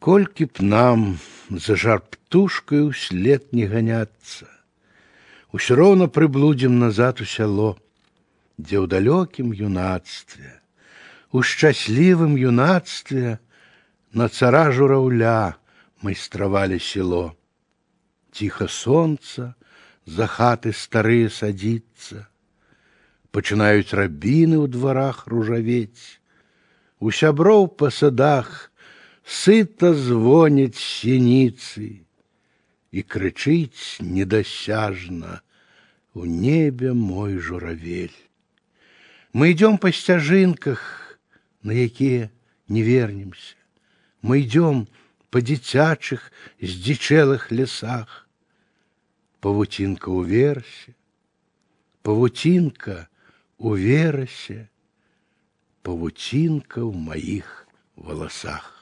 Колькі б нам за жар птушкой услед не гоняться, Усё роўна прыблудзім назад у сяло, дзе ў далёкім юнацтве, у шчаслівым юнацтве на цара жураўля майстравалі село. Ціха сонца за хаты старыя садзіцца, пачынаюць рабіны ў дварах ружавець, у сяброў па садах сыта звоняць сініцы, и кричить недосяжно в небе мой журавель. Мы идем по стяжинках, на якія не вернемся. Мы идем по дзіцячых здзічэлых лесах. Павуцінка ў версе, павуцінка у верасе, павуцінка ў маіх валасах.